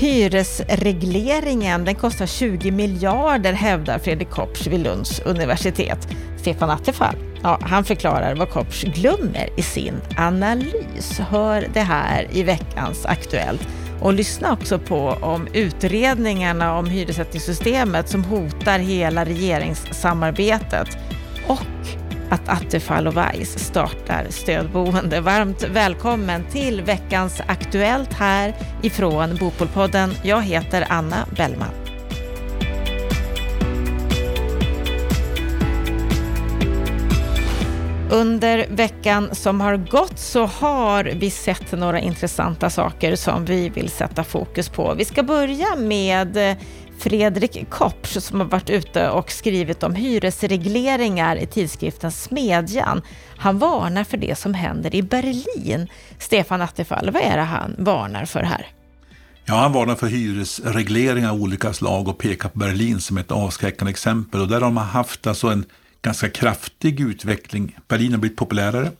Hyresregleringen den kostar 20 miljarder hävdar Fredrik Kopsch vid Lunds universitet. Stefan Attefall ja, han förklarar vad Kopsch glömmer i sin analys. Hör det här i veckans Aktuellt. Och lyssna också på om utredningarna om hyressättningssystemet som hotar hela regeringssamarbetet och att Attefall och Weiss startar stödboende. Varmt välkommen till veckans Aktuellt här ifrån Bopolpodden. Jag heter Anna Bellman. Under veckan som har gått så har vi sett några intressanta saker som vi vill sätta fokus på. Vi ska börja med Fredrik Kopsch som har varit ute och skrivit om hyresregleringar i tidskriften Smedjan. Han varnar för det som händer i Berlin. Stefan Attefall, vad är det han varnar för här? Ja, han varnar för hyresregleringar av olika slag och pekar på Berlin som ett avskräckande exempel. Och där har man haft alltså en ganska kraftig utveckling. Berlin har blivit populärare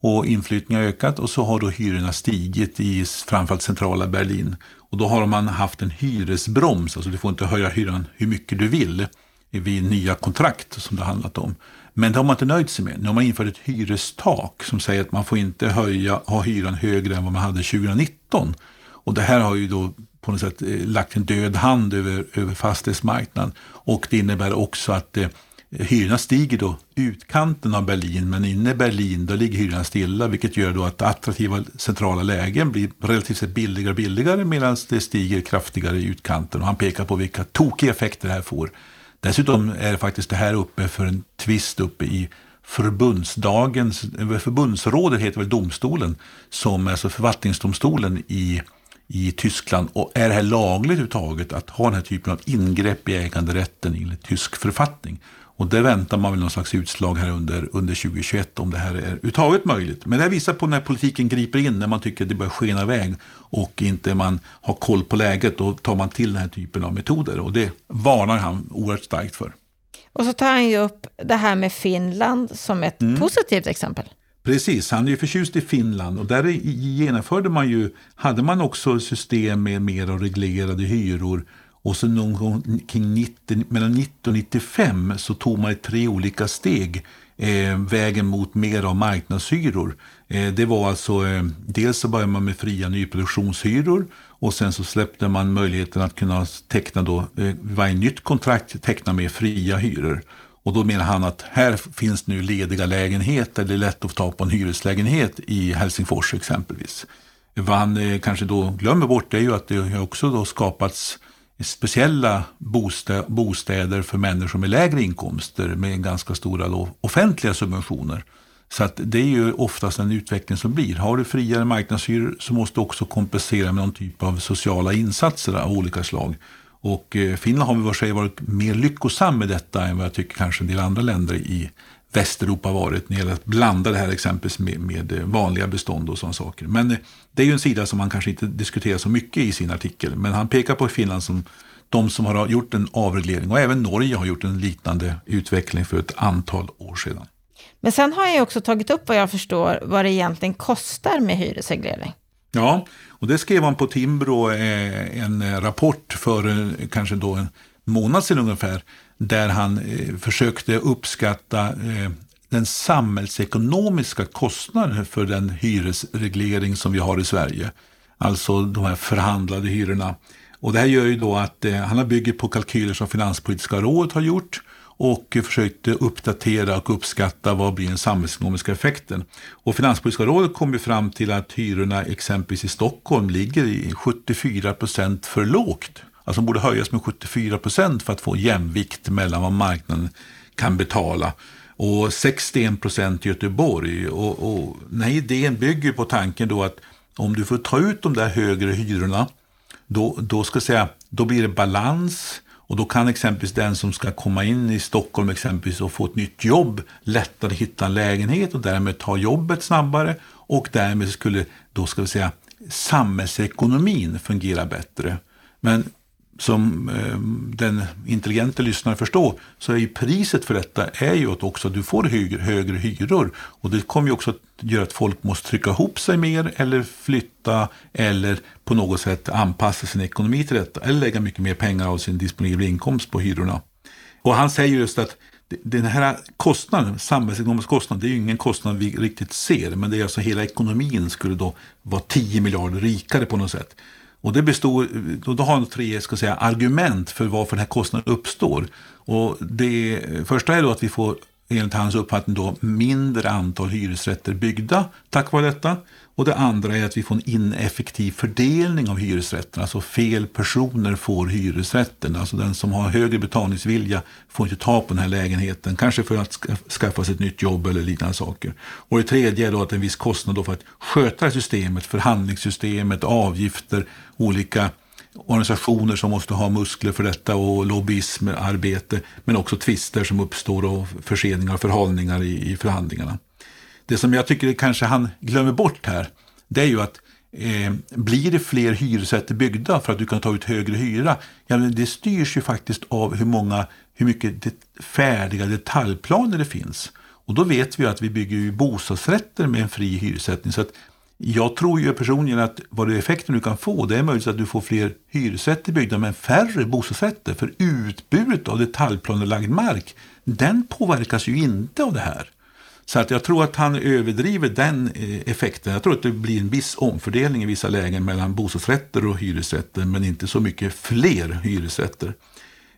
och inflyttningen har ökat och så har då hyrorna stigit i framförallt centrala Berlin. Och då har man haft en hyresbroms, alltså du får inte höja hyran hur mycket du vill vid nya kontrakt som det handlat om. Men det har man inte nöjt sig med. Nu har man infört ett hyrestak som säger att man får inte höja, ha hyran högre än vad man hade 2019. Och det här har ju då på något sätt eh, lagt en död hand över, över fastighetsmarknaden. Och det innebär också att eh, hyrorna stiger då utkanten av Berlin, men inne i Berlin då ligger hyrorna stilla, vilket gör då att attraktiva centrala lägen blir relativt sett billigare och billigare, medan det stiger kraftigare i utkanten. Och han pekar på vilka tokiga effekter det här får. Dessutom är faktiskt det här uppe för en tvist uppe i förbundsdagens, eh, förbundsrådet heter väl domstolen, som är alltså förvaltningsdomstolen i i Tyskland och är det här lagligt överhuvudtaget att ha den här typen av ingrepp i äganderätten enligt tysk författning? Och där väntar man väl någon slags utslag här under, under 2021 om det här är överhuvudtaget möjligt. Men det här visar på när politiken griper in, när man tycker att det börjar skena iväg och inte man har koll på läget, då tar man till den här typen av metoder. Och det varnar han oerhört starkt för. Och så tar han ju upp det här med Finland som ett mm. positivt exempel. Precis, han är ju förtjust i Finland och där genomförde man ju, hade man också system med mer reglerade hyror och så någon gång kring 90, mellan 90 och 95 så tog man tre olika steg eh, vägen mot mer av marknadshyror. Eh, det var alltså, eh, dels så började man med fria nyproduktionshyror och sen så släppte man möjligheten att kunna teckna då, eh, varje nytt kontrakt teckna med fria hyror. Och då menar han att här finns nu lediga lägenheter, det är lätt att få tag på en hyreslägenhet i Helsingfors exempelvis. Vad han eh, kanske då glömmer bort är ju att det har också då skapats speciella bostäder för människor med lägre inkomster med ganska stora offentliga subventioner. Så att det är ju oftast en utveckling som blir. Har du friare marknadshyror så måste du också kompensera med någon typ av sociala insatser av olika slag. Och eh, Finland har vi sig varit mer lyckosam med detta än vad jag tycker kanske en del andra länder i Västeuropa varit när det gäller att blanda det här exempelvis med, med eh, vanliga bestånd och sådana saker. Men eh, det är ju en sida som man kanske inte diskuterar så mycket i sin artikel. Men han pekar på Finland som de som har gjort en avreglering och även Norge har gjort en liknande utveckling för ett antal år sedan. Men sen har jag också tagit upp vad jag förstår vad det egentligen kostar med hyresreglering. Ja, och det skrev han på Timbro eh, en rapport för kanske då en månad sedan ungefär där han eh, försökte uppskatta eh, den samhällsekonomiska kostnaden för den hyresreglering som vi har i Sverige. Alltså de här förhandlade hyrorna. Och det här gör ju då att eh, han har bygger på kalkyler som Finanspolitiska rådet har gjort och försökte uppdatera och uppskatta vad blir den samhällsekonomiska effekten. Och Finanspolitiska rådet kom ju fram till att hyrorna exempelvis i Stockholm ligger i 74 procent för lågt. Alltså borde höjas med 74 procent för att få jämvikt mellan vad marknaden kan betala. Och 61 procent i Göteborg. Och, och den här idén bygger på tanken då att om du får ta ut de där högre hyrorna, då, då, ska säga, då blir det balans och då kan exempelvis den som ska komma in i Stockholm exempelvis och få ett nytt jobb lättare hitta en lägenhet och därmed ta jobbet snabbare och därmed skulle då ska vi säga samhällsekonomin fungera bättre. Men som eh, den intelligente lyssnaren förstår så är ju priset för detta är ju att också du får högre, högre hyror. Och det kommer ju också att göra att folk måste trycka ihop sig mer eller flytta eller på något sätt anpassa sin ekonomi till detta eller lägga mycket mer pengar av sin disponibla inkomst på hyrorna. Och han säger just att den här kostnaden, samhällsekonomisk kostnad, det är ju ingen kostnad vi riktigt ser, men det är alltså hela ekonomin skulle då vara 10 miljarder rikare på något sätt. Och det består, då har de tre ska säga, argument för varför den här kostnaden uppstår. Och det första är då att vi får enligt hans uppfattning då mindre antal hyresrätter byggda tack vare detta. Och det andra är att vi får en ineffektiv fördelning av hyresrätterna. Alltså fel personer får hyresrätten. Alltså den som har högre betalningsvilja får inte ta på den här lägenheten. Kanske för att skaffa sig ett nytt jobb eller liknande saker. Och det tredje är då att en viss kostnad då för att sköta systemet, förhandlingssystemet, avgifter, olika organisationer som måste ha muskler för detta och lobbyismarbete. Men också tvister som uppstår och förseningar och förhalningar i, i förhandlingarna. Det som jag tycker kanske han glömmer bort här, det är ju att eh, blir det fler hyresrätter byggda för att du kan ta ut högre hyra, ja, men det styrs ju faktiskt av hur, många, hur mycket det, färdiga detaljplaner det finns. Och då vet vi att vi bygger ju bostadsrätter med en fri hyressättning. Så att jag tror ju personligen att vad det effekten du kan få, det är möjligt att du får fler hyresrätter byggda men färre bostadsrätter. För utbudet av detaljplanelagd mark, den påverkas ju inte av det här. Så att jag tror att han överdriver den eh, effekten. Jag tror att det blir en viss omfördelning i vissa lägen mellan bostadsrätter och hyresrätter, men inte så mycket fler hyresrätter.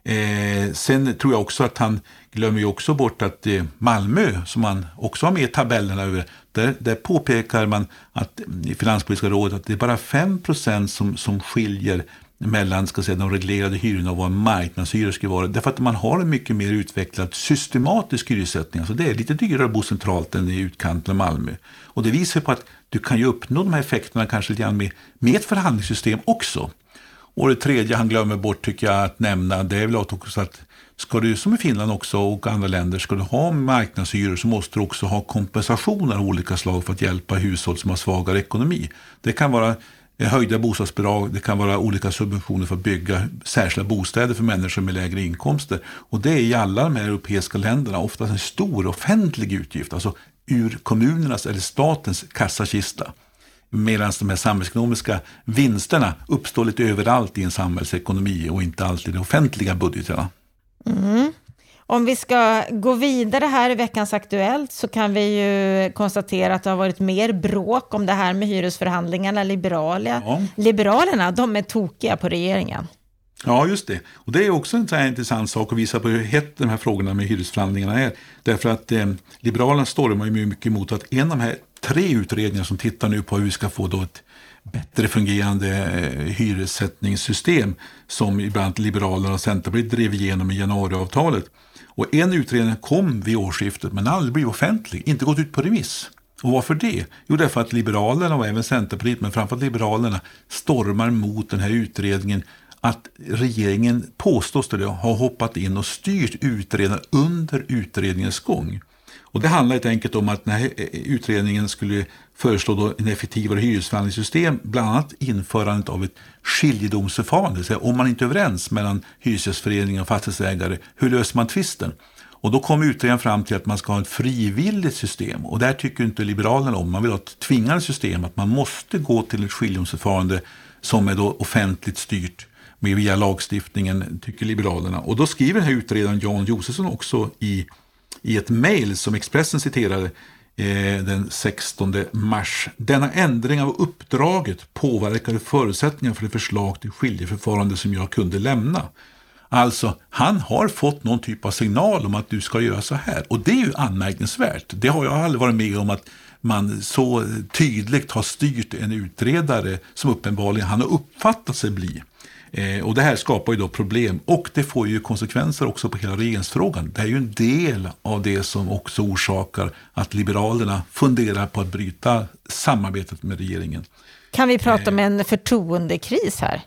Eh, sen tror jag också att han glömmer ju också bort att eh, Malmö, som man också har med i tabellerna över, där, där påpekar man att i Finanspolitiska rådet att det är bara 5 som, som skiljer mellan ska säga, de reglerade hyrorna och vad marknadshyror skulle vara. Därför att man har en mycket mer utvecklad systematisk hyressättning. Alltså det är lite dyrare att bo centralt än i utkanten av Malmö. Och det visar på att du kan ju uppnå de här effekterna kanske lite grann med, med ett förhandlingssystem också. Och det tredje han glömmer bort tycker jag att nämna, det är väl också att ska du som i Finland också och andra länder, ska du ha marknadshyror så måste du också ha kompensationer av olika slag för att hjälpa hushåll som har svagare ekonomi. Det kan vara eh, höjda bostadsbidrag, det kan vara olika subventioner för att bygga särskilda bostäder för människor med lägre inkomster. Och det är i alla de här europeiska länderna oftast en stor offentlig utgift, alltså ur kommunernas eller statens kassakista. Medan de här samhällsekonomiska vinsterna uppstår lite överallt i en samhällsekonomi och inte alltid i de offentliga budgeterna. Mm. Om vi ska gå vidare här i veckans Aktuellt så kan vi ju konstatera att det har varit mer bråk om det här med hyresförhandlingarna. Liberala, ja. Liberalerna, de är tokiga på regeringen. Ja, just det. Och det är också en intressant sak att visa på hur hett de här frågorna med hyresförhandlingarna är. Därför att eh, Liberalerna stormar ju mycket emot att en av de här tre utredningar som tittar nu på hur vi ska få då ett bättre fungerande eh, hyressättningssystem som ibland Liberalerna och Centerpartiet drev igenom i januariavtalet och en utredning kom vid årsskiftet men aldrig blivit offentlig, inte gått ut på remiss. Och varför det? Jo, därför att Liberalerna och även Centerpartiet, men framförallt Liberalerna, stormar mot den här utredningen att regeringen påstås det ha hoppat in och styrt utredaren under utredningens gång. Och det handlar helt enkelt om att den här eh, utredningen skulle föreslå då en effektivare hyresförhandlingssystem, bland annat införandet av ett skiljedomsförfarande. Så om man inte är överens mellan Hyresgästföreningen och fastighetsägare, hur löser man tvisten? Och då kom utredningen fram till att man ska ha ett frivilligt system. Och där tycker inte Liberalerna om. Man vill ha ett tvingande system, att man måste gå till ett skiljedomsförfarande som är då offentligt styrt med via lagstiftningen, tycker Liberalerna. Och då skriver den här utredaren Jan Josefsson också i, i ett mejl som Expressen citerade eh, den 16 mars. Denna ändring av uppdraget påverkade förutsättningarna för det förslag till skiljeförfarande som jag kunde lämna. Alltså, han har fått någon typ av signal om att du ska göra så här. Och det är ju anmärkningsvärt. Det har jag aldrig varit med om att man så tydligt har styrt en utredare som uppenbarligen han har uppfattat sig bli. Eh, och det här skapar ju då problem och det får ju konsekvenser också på hela regeringsfrågan. Det är ju en del av det som också orsakar att Liberalerna funderar på att bryta samarbetet med regeringen. Kan vi prata om en förtroendekris här?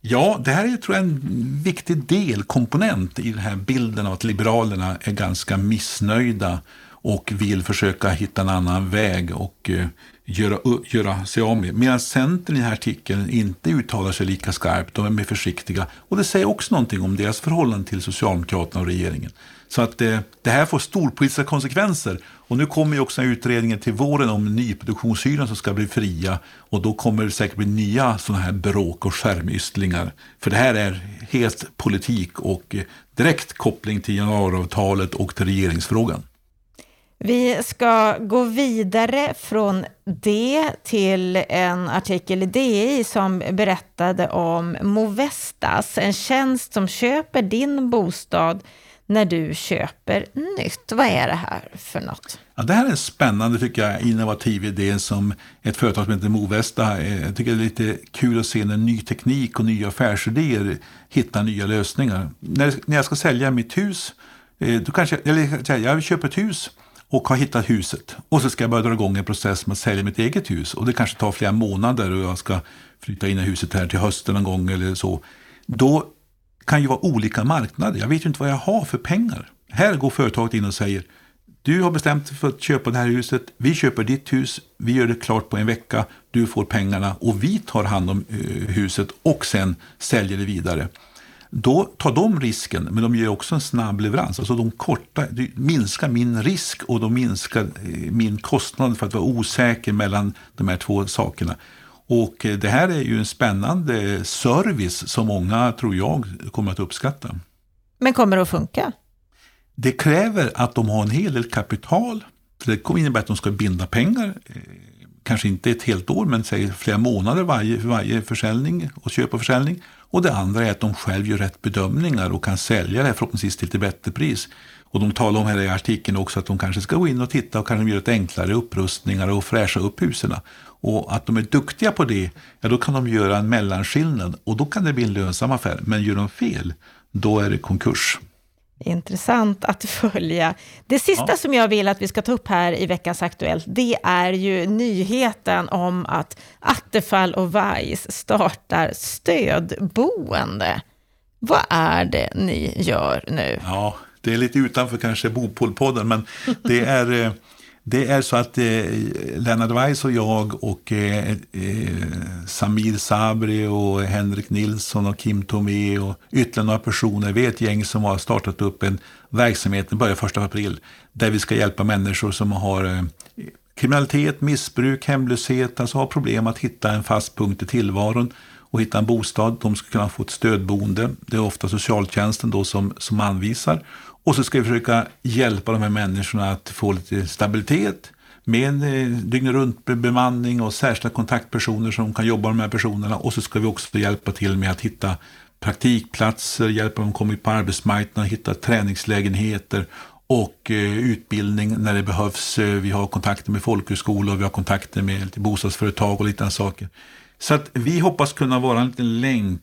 Ja, det här är tror jag, en viktig delkomponent i den här bilden av att Liberalerna är ganska missnöjda och vill försöka hitta en annan väg och göra, göra sig av med. Medan Centern i den här artikeln inte uttalar sig lika skarpt, de är mer försiktiga. Och det säger också någonting om deras förhållande till Socialdemokraterna och regeringen. Så att eh, det här får storpolitiska konsekvenser. Och nu kommer ju också utredningen till våren om nyproduktionshyran som ska bli fria. Och då kommer det säkert bli nya sådana här bråk och skärmysslingar. För det här är helt politik och eh, direkt koppling till januariavtalet och till regeringsfrågan. Vi ska gå vidare från det till en artikel i DI som berättade om Movestas, en tjänst som köper din bostad när du köper nytt. Vad är det här för något? Ja, det här är en spännande, tycker jag, innovativ idé som ett företag som heter Movesta. Eh, jag tycker det är lite kul att se när ny teknik och nya affärsidéer hittar nya lösningar. När, när jag ska sälja mitt hus, eh, då kanske, eller, jag köper ett hus och har hittat huset. Och så ska jag börja dra igång en process med att sälja mitt eget hus. Och det kanske tar flera månader och jag ska flytta in i huset här till hösten någon gång eller så. Då kan ju vara olika marknader. Jag vet ju inte vad jag har för pengar. Här går företaget in och säger du har bestämt dig för att köpa det här huset. Vi köper ditt hus. Vi gör det klart på en vecka. Du får pengarna och vi tar hand om eh, huset och sen säljer det vidare. Då tar de risken, men de ger också en snabb leverans. Alltså de kortar, de minskar min risk och de minskar eh, min kostnad för att vara osäker mellan de här två sakerna. Och eh, det här är ju en spännande service som många, tror jag, kommer att uppskatta. Men kommer det att funka? Det kräver att de har en hel del kapital. För det kommer innebära att de ska binda pengar. Eh, kanske inte ett helt år, men säg flera månader varje, varje försäljning och köp och försäljning. Och det andra är att de själv gör rätt bedömningar och kan sälja det här förhoppningsvis till ett bättre pris. Och de talar om här i artikeln också att de kanske ska gå in och titta och kanske göra ett enklare upprustningar och fräscha upp husen. Och att de är duktiga på det, ja då kan de göra en mellanskillnad och då kan det bli en lönsam affär. Men gör de fel, då är det konkurs. Intressant att följa. Det sista ja. som jag vill att vi ska ta upp här i veckans Aktuellt, det är ju nyheten om att Attefall och Weiss startar stödboende. Vad är det ni gör nu? Ja, det är lite utanför kanske Bopolpodden, men det är eh, det är så att eh, Lennart Weiss och jag och eh, eh, Samir Sabri och Henrik Nilsson och Kim Tomé och ytterligare några personer, vi är ett gäng som har startat upp en verksamhet, den börjar 1 april, där vi ska hjälpa människor som har eh, kriminalitet, missbruk, hemlöshet, alltså har problem att hitta en fast punkt i tillvaron och hitta en bostad. De ska kunna få ett stödboende. Det är ofta socialtjänsten då som, som anvisar. Och så ska vi försöka hjälpa de här människorna att få lite stabilitet med en eh, dygnet runt bemanning och särskilda kontaktpersoner som kan jobba med de här personerna. Och så ska vi också hjälpa till med att hitta praktikplatser, hjälpa dem att komma ut på arbetsmarknaden, hitta träningslägenheter och eh, utbildning när det behövs. Eh, vi har kontakter med folkhögskolor, vi har kontakter med bostadsföretag och liknande saker. Så att vi hoppas kunna vara en liten länk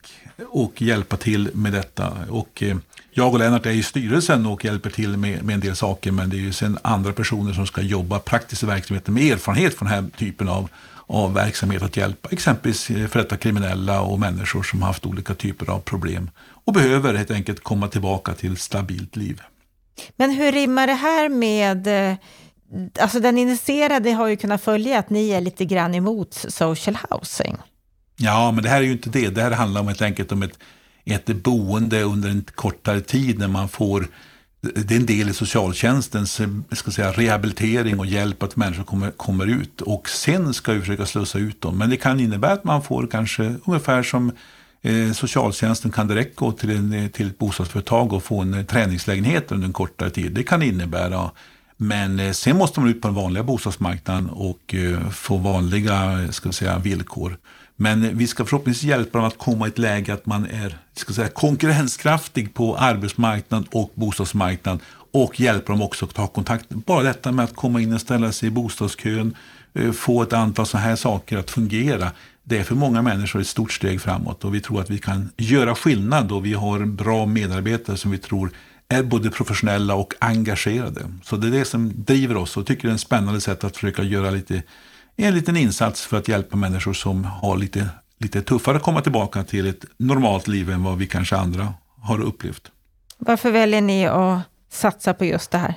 och hjälpa till med detta. Och eh, jag och Lennart är i styrelsen och hjälper till med, med en del saker, men det är ju sen andra personer som ska jobba praktiskt i verksamheten med erfarenhet från den här typen av, av verksamhet att hjälpa exempelvis eh, för detta kriminella och människor som haft olika typer av problem och behöver helt enkelt komma tillbaka till ett stabilt liv. Men hur rimmar det här med eh, Alltså den initierade har ju kunnat följa att ni är lite grann emot social housing. Ja, men det här är ju inte det. Det här handlar om helt enkelt om ett, ett boende under en kortare tid när man får det är en del i socialtjänstens eh, ska säga, rehabilitering och hjälp att människor kommer, kommer ut. Och sen ska vi försöka slussa ut dem. Men det kan innebära att man får kanske ungefär som eh, socialtjänsten kan direkt gå till, en, eh, till ett bostadsföretag och få en eh, träningslägenhet under en kortare tid. Det kan innebära. Men eh, sen måste man ut på den vanliga bostadsmarknaden och eh, få vanliga ska säga, villkor. Men vi ska förhoppningsvis hjälpa dem att komma i ett läge att man är ska säga, konkurrenskraftig på arbetsmarknaden och bostadsmarknaden och hjälpa dem också att ta kontakt. Bara detta med att komma in och ställa sig i bostadskön, eh, få ett antal sådana här saker att fungera. Det är för många människor ett stort steg framåt och vi tror att vi kan göra skillnad och vi har bra medarbetare som vi tror är både professionella och engagerade. Så det är det som driver oss och tycker det är ett spännande sätt att försöka göra lite en liten insats för att hjälpa människor som har lite, lite tuffare att komma tillbaka till ett normalt liv än vad vi kanske andra har upplevt. Varför väljer ni att satsa på just det här?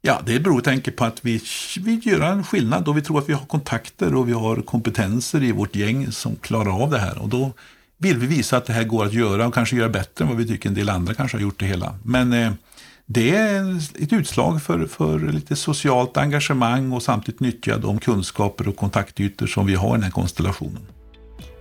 Ja, det beror enkelt på att vi vill göra en skillnad och vi tror att vi har kontakter och vi har kompetenser i vårt gäng som klarar av det här. Och då vill vi visa att det här går att göra och kanske göra bättre än vad vi tycker en del andra kanske har gjort det hela. Men eh, det är ett utslag för, för lite socialt engagemang och samtidigt nyttja de kunskaper och kontaktytor som vi har i den här konstellationen.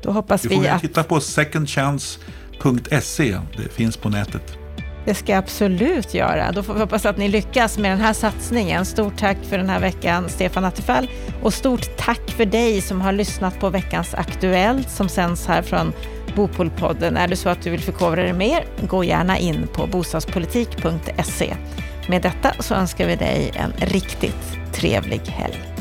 Då hoppas vi, vi att... titta på secondchance.se, det finns på nätet. Det ska jag absolut göra. Då får vi hoppas att ni lyckas med den här satsningen. Stort tack för den här veckan, Stefan Attefall. Och stort tack för dig som har lyssnat på veckans Aktuellt som sänds här från Bopolpodden. Är det så att du vill förkovra dig mer, gå gärna in på bostadspolitik.se. Med detta så önskar vi dig en riktigt trevlig helg.